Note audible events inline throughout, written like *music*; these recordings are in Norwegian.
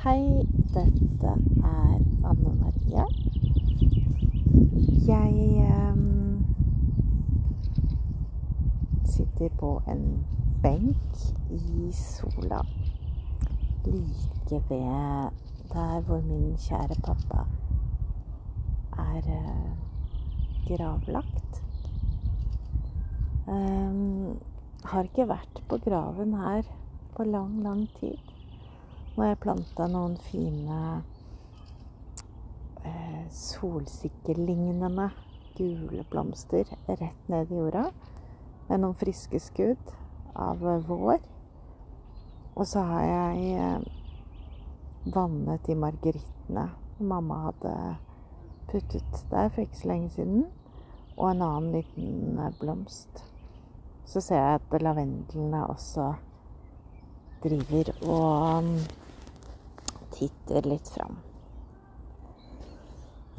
Hei, dette er Anne Marie. Jeg um, sitter på en benk i sola like ved der hvor min kjære pappa er uh, gravlagt. Um, har ikke vært på graven her på lang, lang tid. Har jeg planta noen fine eh, solsikkelignende gule blomster rett ned i jorda. Med noen friske skudd av vår. Og så har jeg eh, vannet de margerittene mamma hadde puttet der for ikke så lenge siden. Og en annen liten blomst. Så ser jeg at lavendelen er også driver og titter litt fram.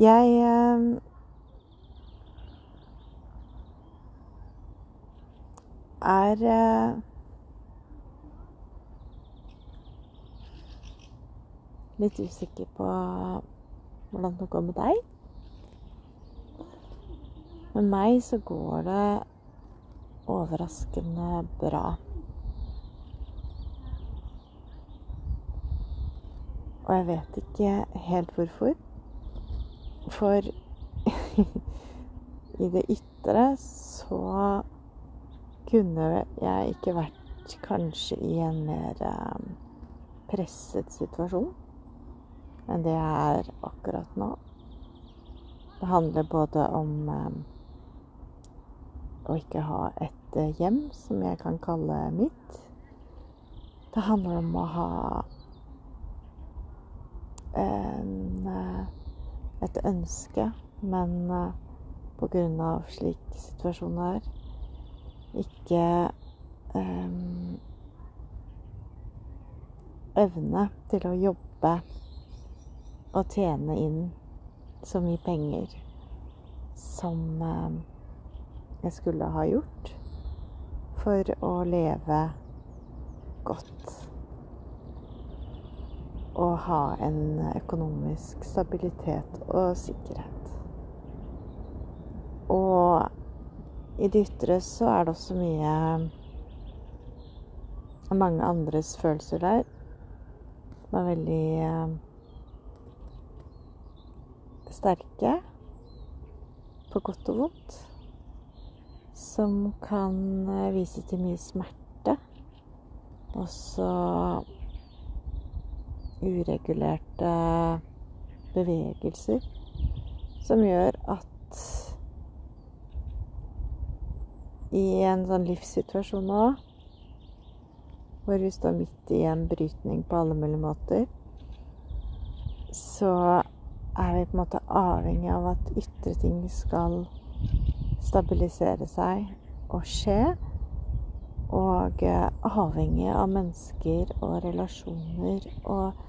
Jeg eh, er eh, litt usikker på hvordan det går med deg. Med meg så går det overraskende bra. Og jeg vet ikke helt hvorfor. For *laughs* i det ytre så kunne jeg ikke vært kanskje i en mer presset situasjon enn det jeg er akkurat nå. Det handler både om å ikke ha et hjem som jeg kan kalle mitt. Det handler om å ha en, et ønske, men pga. slik situasjonen er, ikke um, evne til å jobbe og tjene inn så mye penger som um, jeg skulle ha gjort for å leve godt å ha en økonomisk stabilitet og sikkerhet. Og i det ytre så er det også mye mange andres følelser der. Som er veldig eh, sterke. På godt og vondt. Som kan eh, vise til mye smerte. Og så uregulerte bevegelser som gjør at i en sånn livssituasjon nå, hvor vi står midt i en brytning på alle mulige måter, så er vi på en måte avhengig av at ytre ting skal stabilisere seg og skje. Og avhengig av mennesker og relasjoner og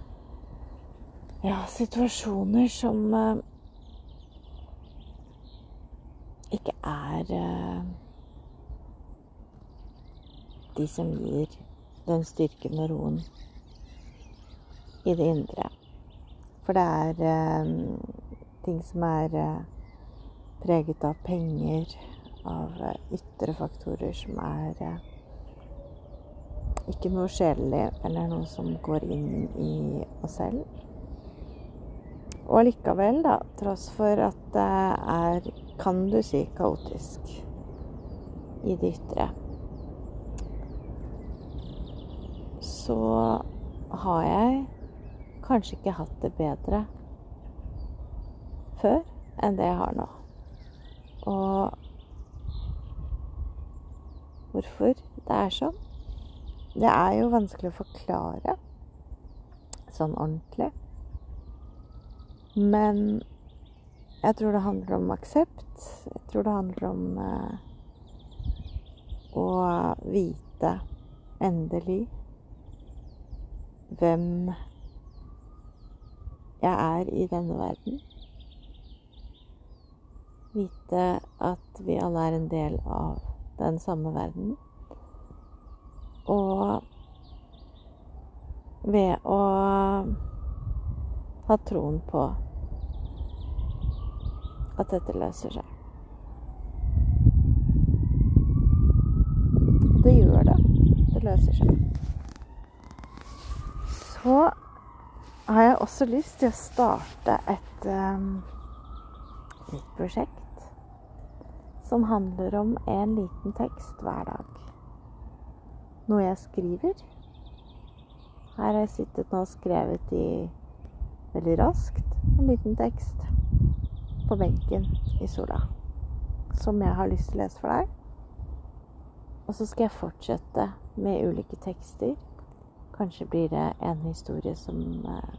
ja, situasjoner som uh, ikke er uh, de som gir den styrken og roen i det indre. For det er uh, ting som er preget av penger, av ytre faktorer som er ikke noe sjelelig eller noe som går inn i oss selv. Og allikevel, da, tross for at det er, kan du si, kaotisk i det ytre, så har jeg kanskje ikke hatt det bedre før enn det jeg har nå. Og hvorfor det er sånn, det er jo vanskelig å forklare sånn ordentlig. Men jeg tror det handler om aksept. Jeg tror det handler om eh, å vite endelig hvem jeg er i denne verden. Vite at vi alle er en del av den samme verden. Og ved å ha troen på at dette løser seg. Det gjør det. Det løser seg. Så har jeg også lyst til å starte et um, prosjekt som handler om en liten tekst hver dag. Noe jeg skriver. Her har jeg sittet nå og skrevet i veldig raskt en liten tekst på benken i sola som jeg har lyst til å lese for deg. Og så skal jeg fortsette med ulike tekster. Kanskje blir det en historie som eh,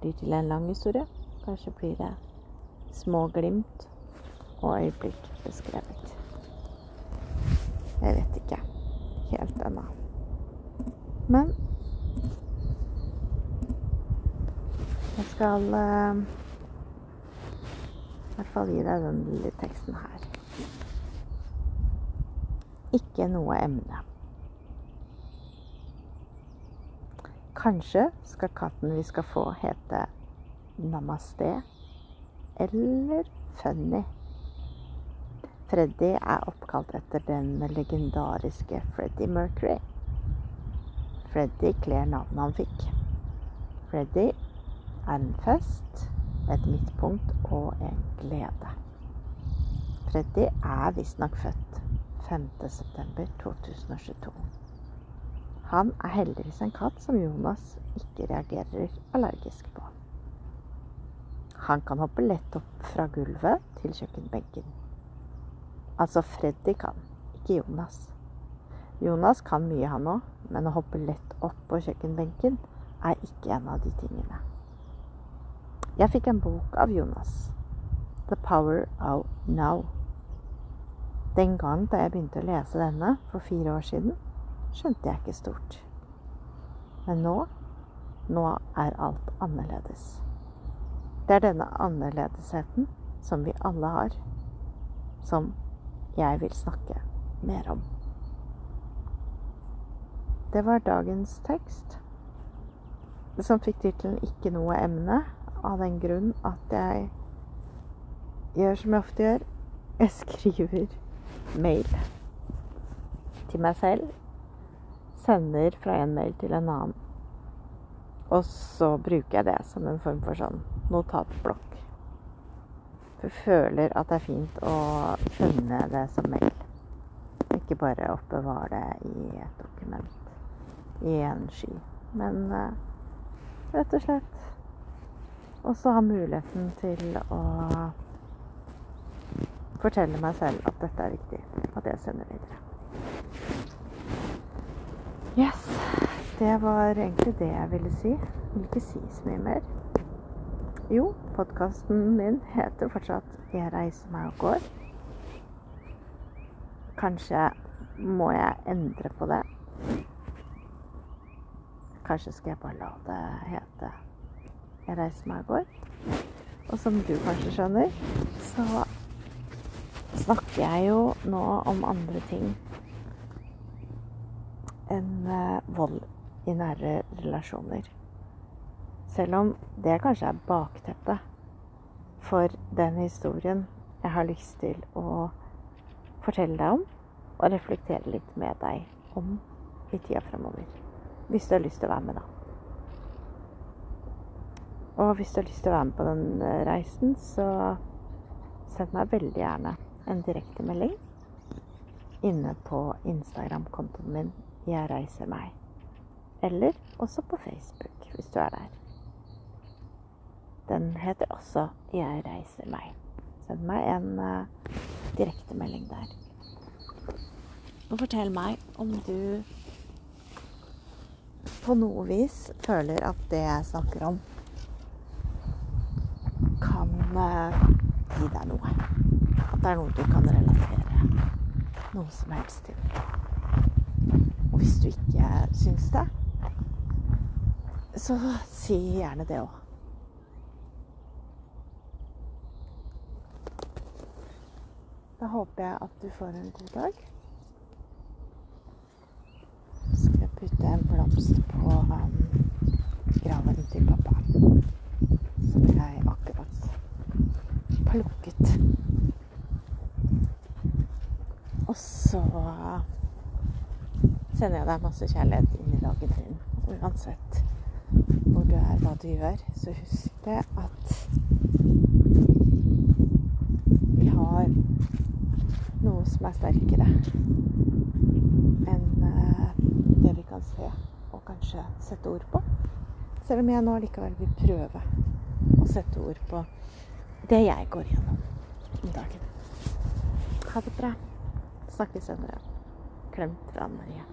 blir til en lang historie. Kanskje blir det små glimt og øyeblikk beskrevet. Jeg vet ikke helt ennå. Men jeg skal eh, i hvert fall gi deg den lille teksten her. Ikke noe emne. Kanskje skal katten vi skal få, hete Namaste eller Funny. Freddy er oppkalt etter den legendariske Freddy Mercury. Freddy kler navnet han fikk. Freddy er en fest et midtpunkt og en glede. Freddy er visstnok født 5.9.2022. Han er heldigvis en katt som Jonas ikke reagerer allergisk på. Han kan hoppe lett opp fra gulvet til kjøkkenbenken. Altså Freddy kan, ikke Jonas. Jonas kan mye, han òg, men å hoppe lett opp på kjøkkenbenken er ikke en av de tingene. Jeg fikk en bok av Jonas. 'The Power of Now'. Den gang da jeg begynte å lese denne for fire år siden, skjønte jeg ikke stort. Men nå nå er alt annerledes. Det er denne annerledesheten som vi alle har, som jeg vil snakke mer om. Det var dagens tekst, som fikk tittelen 'Ikke noe emne', av den grunn at jeg gjør som jeg ofte gjør. Jeg skriver mail til meg selv. Sender fra en mail til en annen. Og så bruker jeg det som en form for sånn notatblokk. For jeg føler at det er fint å finne det som mail. Ikke bare oppbevare det i et dokument i en sky. Men uh, rett og slett og så ha muligheten til å fortelle meg selv at dette er viktig. At jeg sender videre. Yes. Det var egentlig det jeg ville si. Jeg vil ikke si så mye mer. Jo, podkasten min heter fortsatt 'Jeg reiser meg og går'. Kanskje må jeg endre på det. Kanskje skal jeg bare la det hete jeg reiste meg i går. Og som du kanskje skjønner, så snakker jeg jo nå om andre ting enn uh, vold i nære relasjoner. Selv om det kanskje er bakteppet for den historien jeg har lyst til å fortelle deg om, og reflektere litt med deg om i tida framover. Hvis du har lyst til å være med, da. Og hvis du har lyst til å være med på den eh, reisen, så send meg veldig gjerne en direktemelding inne på Instagram-kontoen min 'Jeg reiser meg'. Eller også på Facebook, hvis du er der. Den heter også 'Jeg reiser meg'. Send meg en uh, direktemelding der. Og fortell meg om du på noe vis føler at det jeg snakker om, gi deg noe. At det er noe du kan relatere noe som helst til. Og hvis du ikke syns det, så si gjerne det òg. Da håper jeg at du får en god dag. Så skal jeg putte en blomst på um, graven til pappa. Sender jeg deg masse kjærlighet inn i dagen din. Uansett hvor du er, hva du gjør, så husk det at vi har noe som er sterkere enn eh, det vi kan se og kanskje sette ord på. Selv om jeg nå likevel vil prøve å sette ord på det jeg går gjennom om dagen. Ha det bra. Snakkes senere. Klem fra Anne Marie.